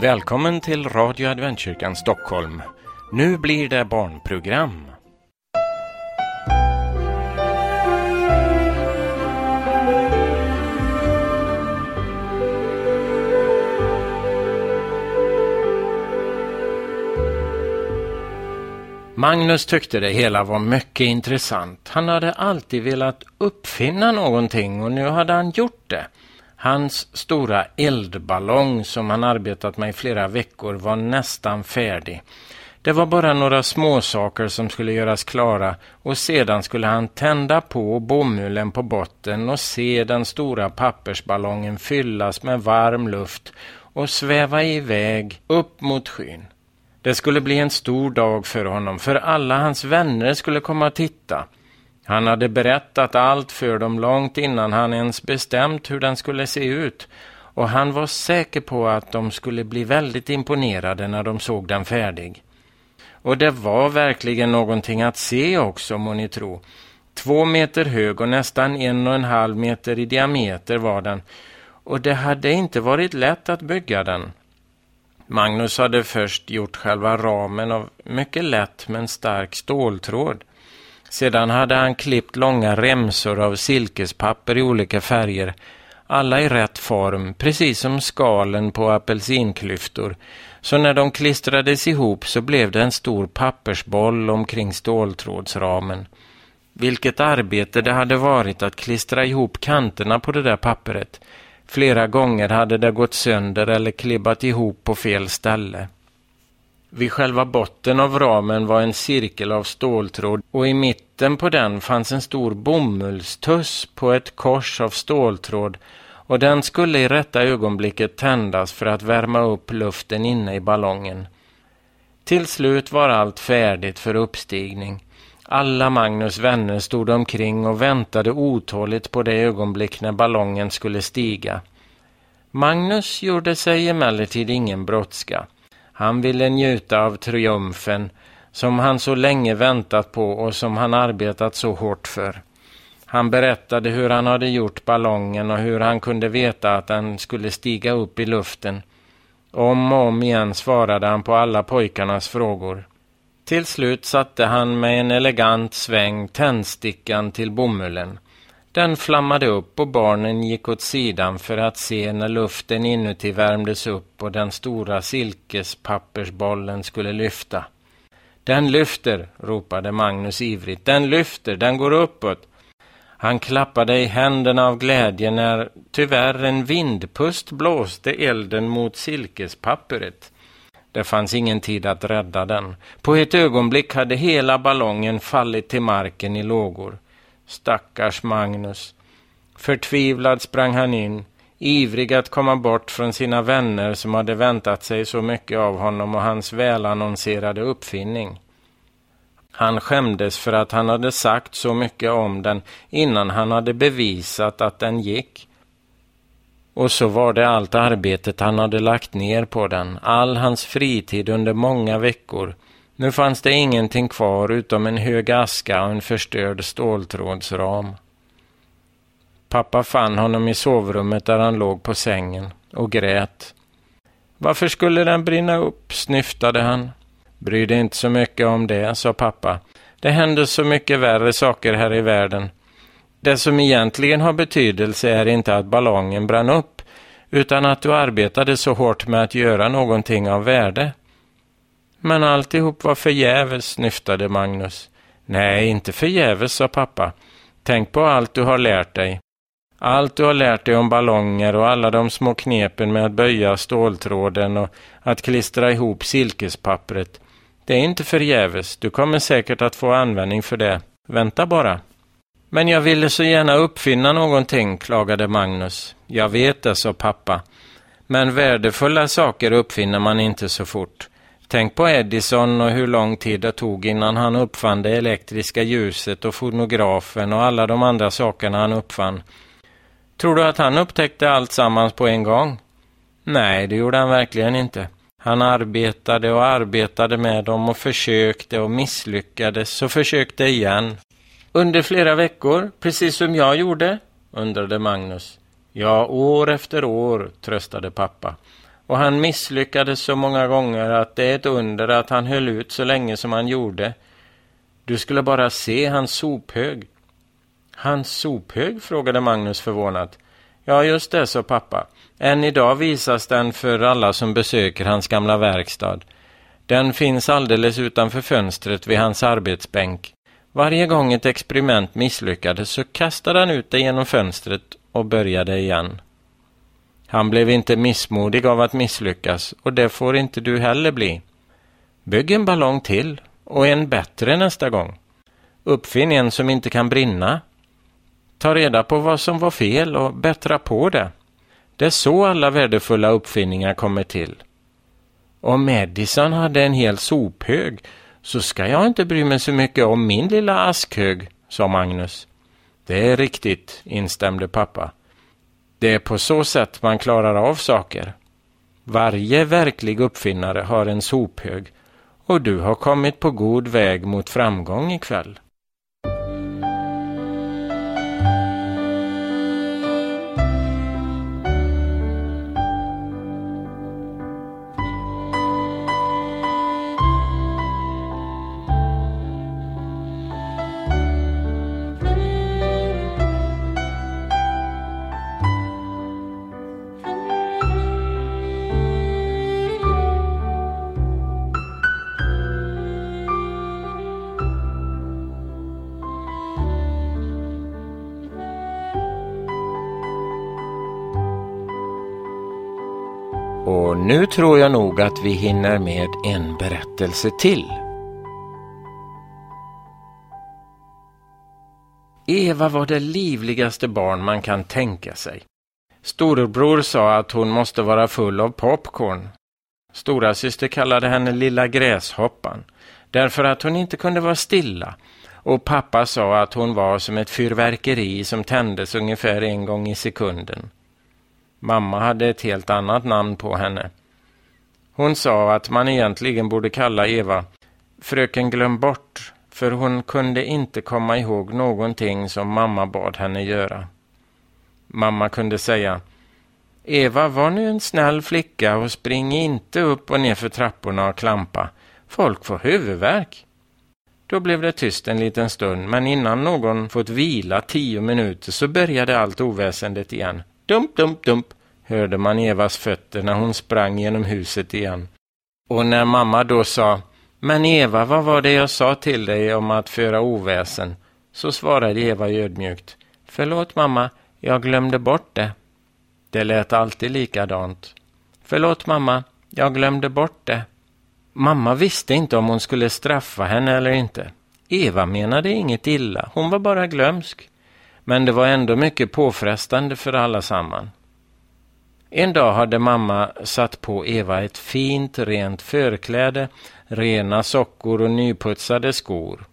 Välkommen till Radio Adventkyrkan Stockholm. Nu blir det barnprogram. Magnus tyckte det hela var mycket intressant. Han hade alltid velat uppfinna någonting och nu hade han gjort det. Hans stora eldballong som han arbetat med i flera veckor var nästan färdig. Det var bara några småsaker som skulle göras klara och sedan skulle han tända på bomullen på botten och se den stora pappersballongen fyllas med varm luft och sväva iväg upp mot skyn. Det skulle bli en stor dag för honom, för alla hans vänner skulle komma och titta. Han hade berättat allt för dem långt innan han ens bestämt hur den skulle se ut och han var säker på att de skulle bli väldigt imponerade när de såg den färdig. Och det var verkligen någonting att se också, må ni tro. Två meter hög och nästan en och en halv meter i diameter var den och det hade inte varit lätt att bygga den. Magnus hade först gjort själva ramen av mycket lätt men stark ståltråd. Sedan hade han klippt långa remsor av silkespapper i olika färger, alla i rätt form, precis som skalen på apelsinklyftor. Så när de klistrades ihop så blev det en stor pappersboll omkring ståltrådsramen. Vilket arbete det hade varit att klistra ihop kanterna på det där papperet! Flera gånger hade det gått sönder eller klibbat ihop på fel ställe. Vid själva botten av ramen var en cirkel av ståltråd och i mitten på den fanns en stor bomullstuss på ett kors av ståltråd och den skulle i rätta ögonblicket tändas för att värma upp luften inne i ballongen. Till slut var allt färdigt för uppstigning. Alla Magnus vänner stod omkring och väntade otåligt på det ögonblick när ballongen skulle stiga. Magnus gjorde sig emellertid ingen brådska. Han ville njuta av triumfen som han så länge väntat på och som han arbetat så hårt för. Han berättade hur han hade gjort ballongen och hur han kunde veta att den skulle stiga upp i luften. Om och om igen svarade han på alla pojkarnas frågor. Till slut satte han med en elegant sväng tändstickan till bomullen. Den flammade upp och barnen gick åt sidan för att se när luften inuti värmdes upp och den stora silkespappersbollen skulle lyfta. Den lyfter, ropade Magnus ivrigt. Den lyfter, den går uppåt. Han klappade i händerna av glädje när tyvärr en vindpust blåste elden mot silkespapperet. Det fanns ingen tid att rädda den. På ett ögonblick hade hela ballongen fallit till marken i lågor. Stackars Magnus. Förtvivlad sprang han in, ivrig att komma bort från sina vänner som hade väntat sig så mycket av honom och hans välannonserade uppfinning. Han skämdes för att han hade sagt så mycket om den innan han hade bevisat att den gick. Och så var det allt arbetet han hade lagt ner på den, all hans fritid under många veckor. Nu fanns det ingenting kvar utom en hög aska och en förstörd ståltrådsram. Pappa fann honom i sovrummet där han låg på sängen och grät. Varför skulle den brinna upp? snyftade han. Bry dig inte så mycket om det, sa pappa. Det händer så mycket värre saker här i världen. Det som egentligen har betydelse är inte att ballongen brann upp, utan att du arbetade så hårt med att göra någonting av värde. Men alltihop var förgäves, snyftade Magnus. Nej, inte förgäves, sa pappa. Tänk på allt du har lärt dig. Allt du har lärt dig om ballonger och alla de små knepen med att böja ståltråden och att klistra ihop silkespappret. Det är inte förgäves. Du kommer säkert att få användning för det. Vänta bara. Men jag ville så gärna uppfinna någonting, klagade Magnus. Jag vet det, sa pappa. Men värdefulla saker uppfinner man inte så fort. Tänk på Edison och hur lång tid det tog innan han uppfann det elektriska ljuset och fonografen och alla de andra sakerna han uppfann. Tror du att han upptäckte allt sammans på en gång? Nej, det gjorde han verkligen inte. Han arbetade och arbetade med dem och försökte och misslyckades och försökte igen. Under flera veckor, precis som jag gjorde, undrade Magnus. Ja, år efter år, tröstade pappa. Och han misslyckades så många gånger att det är ett under att han höll ut så länge som han gjorde. Du skulle bara se hans sophög. Hans sophög? frågade Magnus förvånat. Ja, just det, sa pappa. Än idag visas den för alla som besöker hans gamla verkstad. Den finns alldeles utanför fönstret vid hans arbetsbänk. Varje gång ett experiment misslyckades så kastade han ut det genom fönstret och började igen. Han blev inte missmodig av att misslyckas och det får inte du heller bli. Bygg en ballong till och en bättre nästa gång. Uppfinn en som inte kan brinna. Ta reda på vad som var fel och bättra på det. Det är så alla värdefulla uppfinningar kommer till. Om Edison hade en hel sophög så ska jag inte bry mig så mycket om min lilla askhög, sa Magnus. Det är riktigt, instämde pappa. Det är på så sätt man klarar av saker. Varje verklig uppfinnare har en sophög och du har kommit på god väg mot framgång ikväll. Och nu tror jag nog att vi hinner med en berättelse till. Eva var det livligaste barn man kan tänka sig. Storebror sa att hon måste vara full av popcorn. Stora syster kallade henne Lilla Gräshoppan därför att hon inte kunde vara stilla och pappa sa att hon var som ett fyrverkeri som tändes ungefär en gång i sekunden. Mamma hade ett helt annat namn på henne. Hon sa att man egentligen borde kalla Eva Fröken Glöm bort, för hon kunde inte komma ihåg någonting som mamma bad henne göra. Mamma kunde säga Eva, var nu en snäll flicka och spring inte upp och ner för trapporna och klampa. Folk får huvudvärk. Då blev det tyst en liten stund, men innan någon fått vila tio minuter så började allt oväsendet igen. Dump, dump, dump, hörde man Evas fötter när hon sprang genom huset igen. Och när mamma då sa Men Eva, vad var det jag sa till dig om att föra oväsen? Så svarade Eva ödmjukt Förlåt mamma, jag glömde bort det. Det lät alltid likadant. Förlåt mamma, jag glömde bort det. Mamma visste inte om hon skulle straffa henne eller inte. Eva menade inget illa, hon var bara glömsk. Men det var ändå mycket påfrestande för alla samman. En dag hade mamma satt på Eva ett fint rent förkläde, rena sockor och nyputsade skor.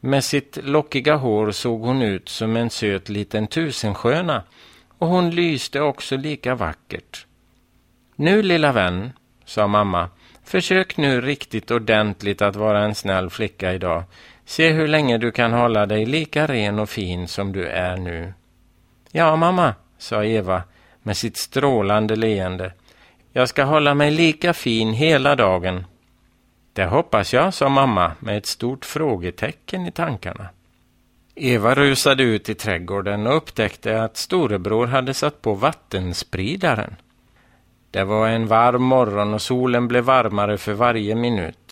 Med sitt lockiga hår såg hon ut som en söt liten tusensköna och hon lyste också lika vackert. Nu lilla vän, sa mamma, försök nu riktigt ordentligt att vara en snäll flicka idag. Se hur länge du kan hålla dig lika ren och fin som du är nu. Ja, mamma, sa Eva med sitt strålande leende. Jag ska hålla mig lika fin hela dagen. Det hoppas jag, sa mamma med ett stort frågetecken i tankarna. Eva rusade ut i trädgården och upptäckte att storebror hade satt på vattenspridaren. Det var en varm morgon och solen blev varmare för varje minut.